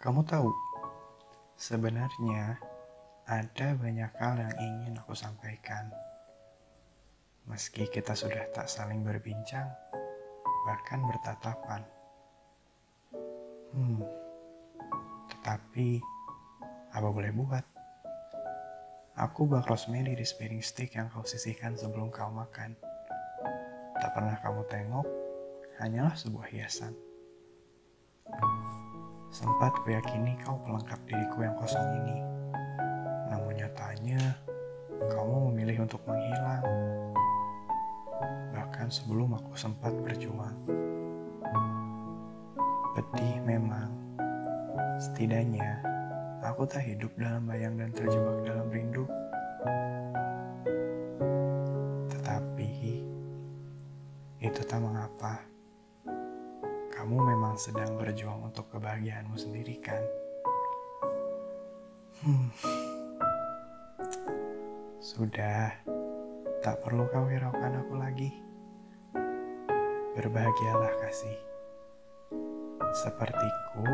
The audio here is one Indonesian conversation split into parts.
Kamu tahu, sebenarnya ada banyak hal yang ingin aku sampaikan. Meski kita sudah tak saling berbincang, bahkan bertatapan. Hmm, tetapi apa boleh buat? Aku bak rosemary di spiring stick yang kau sisihkan sebelum kau makan. Tak pernah kamu tengok, hanyalah sebuah hiasan. Sempat kuyakini kau pelengkap diriku yang kosong ini. Namun nyatanya, kamu memilih untuk menghilang. Bahkan sebelum aku sempat berjuang. Pedih memang. Setidaknya, aku tak hidup dalam bayang dan terjebak dalam rindu. Tetapi, itu tak mengapa. Kamu memang sedang berjuang untuk kebahagiaanmu sendiri, kan? Hmm. Sudah, tak perlu kau hiraukan aku lagi. Berbahagialah kasih. Sepertiku,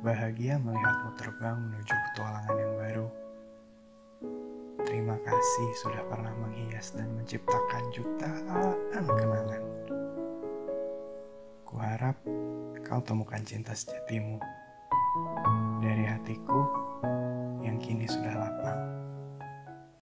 bahagia melihatmu terbang menuju petualangan yang baru. Terima kasih sudah pernah menghias dan menciptakan jutaan kenangan. Kuharap kau temukan cinta sejatimu. Dari hatiku